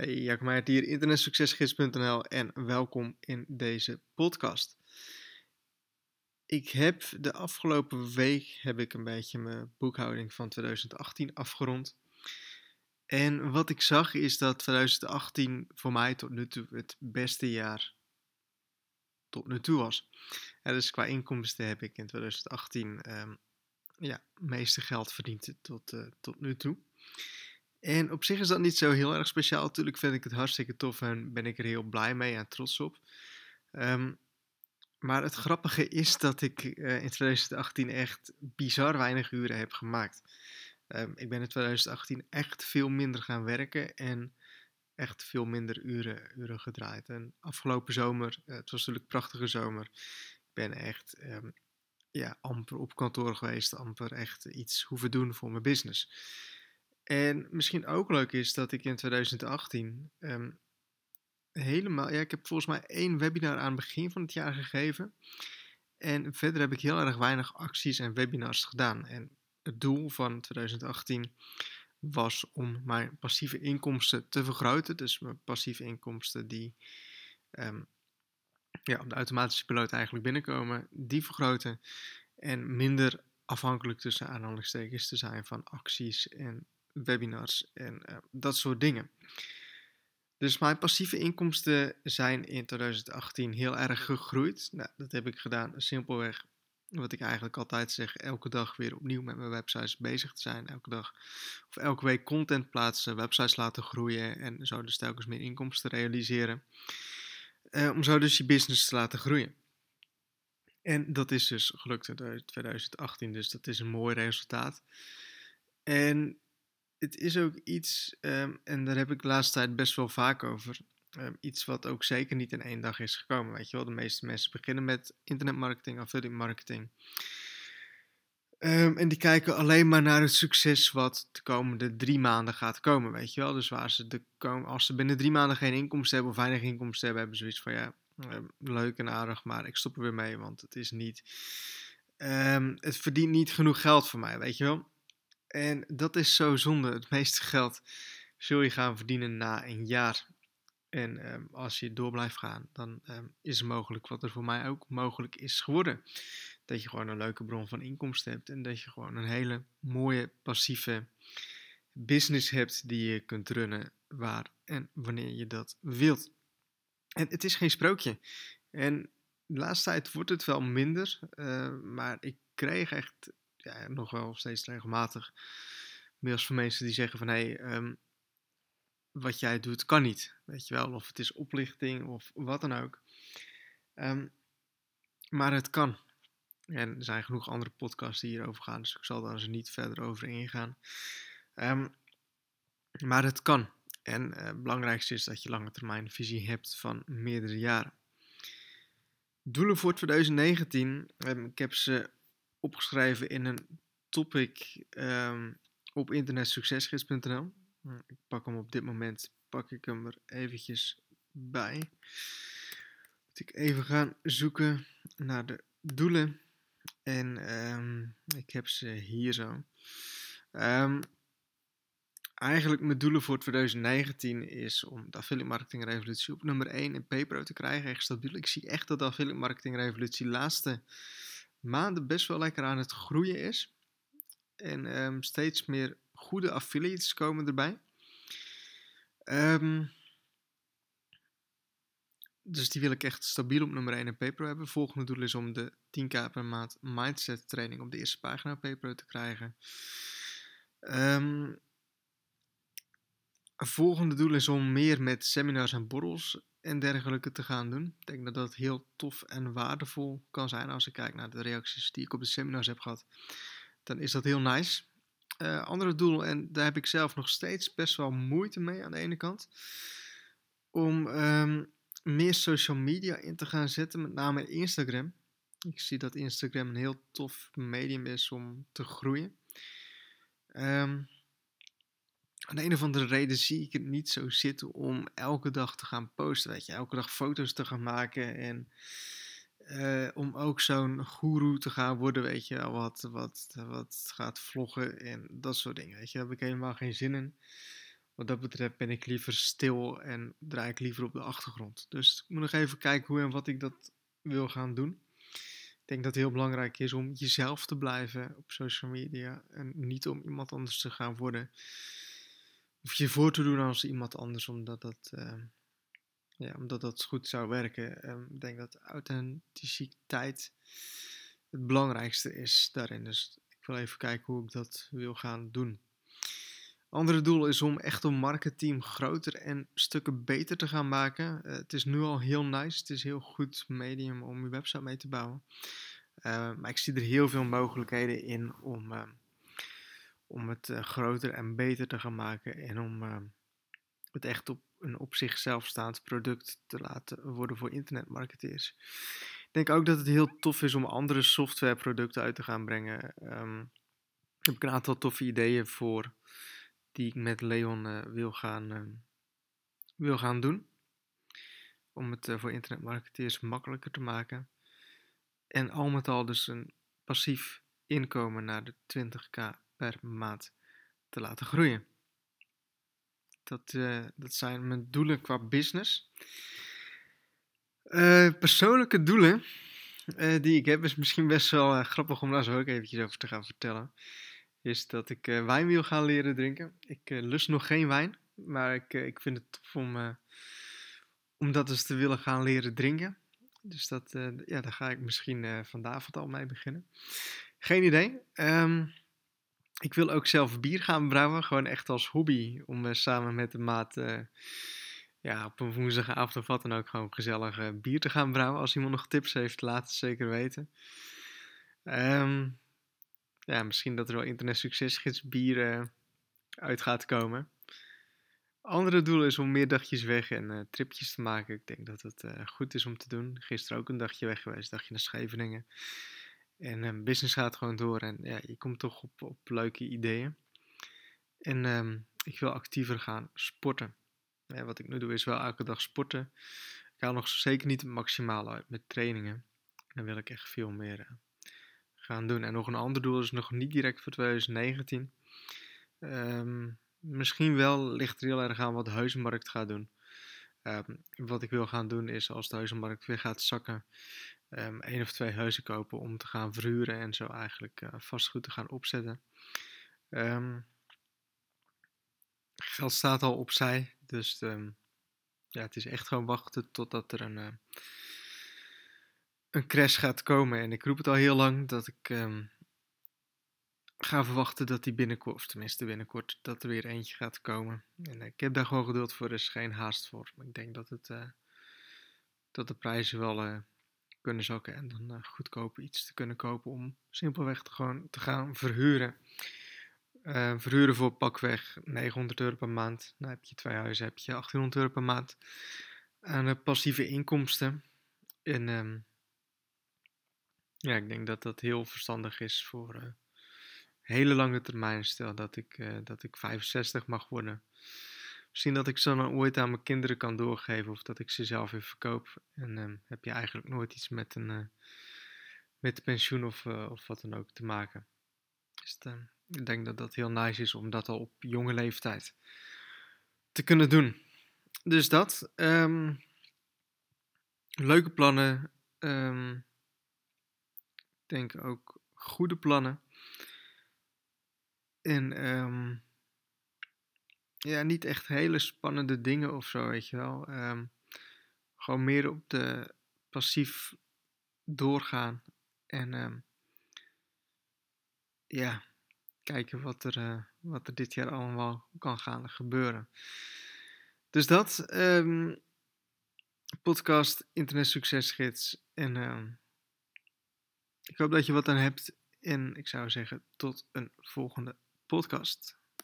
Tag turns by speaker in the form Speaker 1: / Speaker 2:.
Speaker 1: Hey, Jacob Meijert hier, internetsuccesgids.nl en welkom in deze podcast. Ik heb de afgelopen week heb ik een beetje mijn boekhouding van 2018 afgerond. En wat ik zag is dat 2018 voor mij tot nu toe het beste jaar tot nu toe was. dus qua inkomsten heb ik in 2018 um, ehm, ja, meeste geld verdiend tot, uh, tot nu toe. En op zich is dat niet zo heel erg speciaal. Natuurlijk vind ik het hartstikke tof en ben ik er heel blij mee en trots op. Um, maar het grappige is dat ik uh, in 2018 echt bizar weinig uren heb gemaakt. Um, ik ben in 2018 echt veel minder gaan werken en echt veel minder uren, uren gedraaid. En afgelopen zomer, uh, het was natuurlijk een prachtige zomer. Ik ben echt um, ja, amper op kantoor geweest, amper echt iets hoeven doen voor mijn business. En misschien ook leuk is dat ik in 2018 um, ehm, helemaal, ja, ik heb volgens mij één webinar aan het begin van het jaar gegeven. En verder heb ik heel erg weinig acties en webinars gedaan. En het doel van 2018 was om mijn passieve inkomsten te vergroten. Dus mijn passieve inkomsten die um, ja, op de automatische piloot eigenlijk binnenkomen, die vergroten. En minder afhankelijk tussen aanhalingstekens te zijn van acties en webinars en uh, dat soort dingen. Dus mijn passieve inkomsten zijn in 2018 heel erg gegroeid. Nou, dat heb ik gedaan simpelweg wat ik eigenlijk altijd zeg, elke dag weer opnieuw met mijn websites bezig te zijn. Elke dag of elke week content plaatsen, websites laten groeien en zo dus telkens meer inkomsten realiseren. Uh, om zo dus je business te laten groeien. En dat is dus gelukt in 2018, dus dat is een mooi resultaat. En het is ook iets, um, en daar heb ik de laatste tijd best wel vaak over. Um, iets wat ook zeker niet in één dag is gekomen. Weet je wel, de meeste mensen beginnen met internetmarketing, affiliate marketing. Um, en die kijken alleen maar naar het succes wat de komende drie maanden gaat komen, weet je wel. Dus waar ze de als ze binnen drie maanden geen inkomsten hebben of weinig inkomsten hebben, hebben ze zoiets van ja, leuk en aardig, maar ik stop er weer mee, want het is niet, het verdient niet genoeg geld voor mij, weet je wel. En dat is zo zonde. Het meeste geld zul je gaan verdienen na een jaar. En um, als je door blijft gaan, dan um, is het mogelijk wat er voor mij ook mogelijk is geworden. Dat je gewoon een leuke bron van inkomsten hebt en dat je gewoon een hele mooie passieve business hebt die je kunt runnen waar en wanneer je dat wilt. En het is geen sprookje. En de laatste tijd wordt het wel minder, uh, maar ik kreeg echt ja, nog wel steeds regelmatig mails van mensen die zeggen van hé, hey, um, wat jij doet kan niet. Weet je wel, of het is oplichting of wat dan ook. Um, maar het kan. En er zijn genoeg andere podcasts die hierover gaan, dus ik zal daar dus niet verder over ingaan. Um, maar het kan. En uh, het belangrijkste is dat je lange termijn visie hebt van meerdere jaren. Doelen voor 2019. Um, ik heb ze opgeschreven in een topic um, op internetsuccesgids.nl. Ik pak hem op dit moment, pak ik hem er eventjes bij. Moet ik even gaan zoeken naar de doelen. En um, ik heb ze hier zo. Um, eigenlijk mijn doelen voor 2019 is om de affiliate marketing revolutie op nummer 1 in PayPro te krijgen. Echt stabiel. Ik zie echt dat de affiliate marketing revolutie laatste maanden best wel lekker aan het groeien is. En um, steeds meer goede affiliates komen erbij. Um, dus die wil ik echt stabiel op nummer 1 in PayPro hebben. Volgende doel is om de 10k per maand mindset training op de eerste pagina PayPro te krijgen. Um, volgende doel is om meer met seminars en borrels en dergelijke te gaan doen. Ik denk dat dat heel tof en waardevol kan zijn als ik kijk naar de reacties die ik op de seminars heb gehad. Dan is dat heel nice. Uh, andere doel, en daar heb ik zelf nog steeds best wel moeite mee aan de ene kant, om um, meer social media in te gaan zetten, met name Instagram. Ik zie dat Instagram een heel tof medium is om te groeien. Um, aan de een of andere reden zie ik het niet zo zitten om elke dag te gaan posten. Weet je, elke dag foto's te gaan maken. En uh, om ook zo'n guru te gaan worden, weet je, wat, wat, wat gaat vloggen en dat soort dingen. Weet je, daar heb ik helemaal geen zin in. wat dat betreft ben ik liever stil en draai ik liever op de achtergrond. Dus ik moet nog even kijken hoe en wat ik dat wil gaan doen. Ik denk dat het heel belangrijk is om jezelf te blijven op social media en niet om iemand anders te gaan worden. Of je voor te doen als iemand anders, omdat dat, uh, ja, omdat dat goed zou werken. Um, ik denk dat authenticiteit het belangrijkste is daarin. Dus ik wil even kijken hoe ik dat wil gaan doen. Andere doel is om echt een marketing groter en stukken beter te gaan maken. Uh, het is nu al heel nice. Het is heel goed medium om je website mee te bouwen. Uh, maar ik zie er heel veel mogelijkheden in om, uh, om het groter en beter te gaan maken. En om het echt op een op zichzelf staand product te laten worden voor internetmarketeers. Ik denk ook dat het heel tof is om andere softwareproducten uit te gaan brengen. Um, heb ik een aantal toffe ideeën voor die ik met Leon uh, wil, gaan, wil gaan doen. Om het voor internetmarketeers makkelijker te maken. En al met al dus een passief inkomen naar de 20k per maand te laten groeien. Dat, dat zijn mijn doelen qua business. persoonlijke doelen die ik heb is misschien best wel grappig om daar zo ook eventjes over te gaan vertellen is dat ik wijn wil gaan leren drinken. Ik lust nog geen wijn, maar ik, ik vind het tof om, om dat eens te willen gaan leren drinken. Dus dat, ja, daar ga ik misschien vanavond al mee beginnen. Geen idee. Um, ik wil ook zelf bier gaan brouwen, gewoon echt als hobby. Om samen met de maat ja, op een woensdagavond of wat dan ook gewoon gezellig bier te gaan brouwen. Als iemand nog tips heeft, laat het zeker weten. Um, ja, misschien dat er wel internet succesgids bieren uit gaat komen. Andere doel is om meer dagjes weg en tripjes te maken. Ik denk dat het goed is om te doen. Gisteren ook een dagje weg geweest, dagje naar Scheveningen. En uh, business gaat gewoon door en ja, je komt toch op, op leuke ideeën. En um, ik wil actiever gaan sporten. Ja, wat ik nu doe is wel elke dag sporten. Ik haal nog zeker niet het maximale uit met trainingen. Dan wil ik echt veel meer gaan doen. En nog een ander doel is nog niet direct voor 2019. Um, ehm, misschien wel ligt er heel erg aan wat de huizenmarkt gaat doen. Wat ik wil gaan doen is als de huizenmarkt weer gaat zakken, um, één of twee huizen kopen om te gaan verhuren en zo eigenlijk uh, vastgoed te gaan opzetten. geld staat al opzij, dus ja, het is echt gewoon wachten totdat er een, een crash gaat komen. En ik roep het al heel lang dat ik ga verwachten dat die binnenkort, of tenminste binnenkort, dat er weer eentje gaat komen. En ik heb daar gewoon geduld voor, er is geen haast voor. Maar ik denk dat, het, uh, dat de prijzen wel uh, kunnen zakken en dan uh, goedkoop iets te kunnen kopen om simpelweg te, gewoon te gaan verhuren. verhuren voor pakweg 900 euro per maand. Nou heb je twee huizen, heb je 1800 euro per maand aan passieve inkomsten. En um, ja, ik denk dat dat heel verstandig is voor uh, hele lange termijn. Stel dat ik, dat ik 65 mag worden. Misschien dat ik ze dan ooit aan mijn kinderen kan doorgeven of dat ik ze zelf weer verkoop. En uh, heb je eigenlijk nooit iets met een uh, met pensioen of, of wat dan ook te maken. Dus ik denk dat dat heel nice is om dat al op jonge leeftijd te kunnen doen. Dus dat. Um, leuke plannen. Um, denk ook goede plannen. En um, ja, niet echt hele spannende dingen of zo, weet je wel. Um, gewoon meer op de passief doorgaan. En um, ja, kijken wat er, uh, wat er dit jaar allemaal kan gaan gebeuren. Dus dat. podcast Internet Succesgids. En ik hoop dat je wat aan hebt en ik zou zeggen tot een volgende podcast.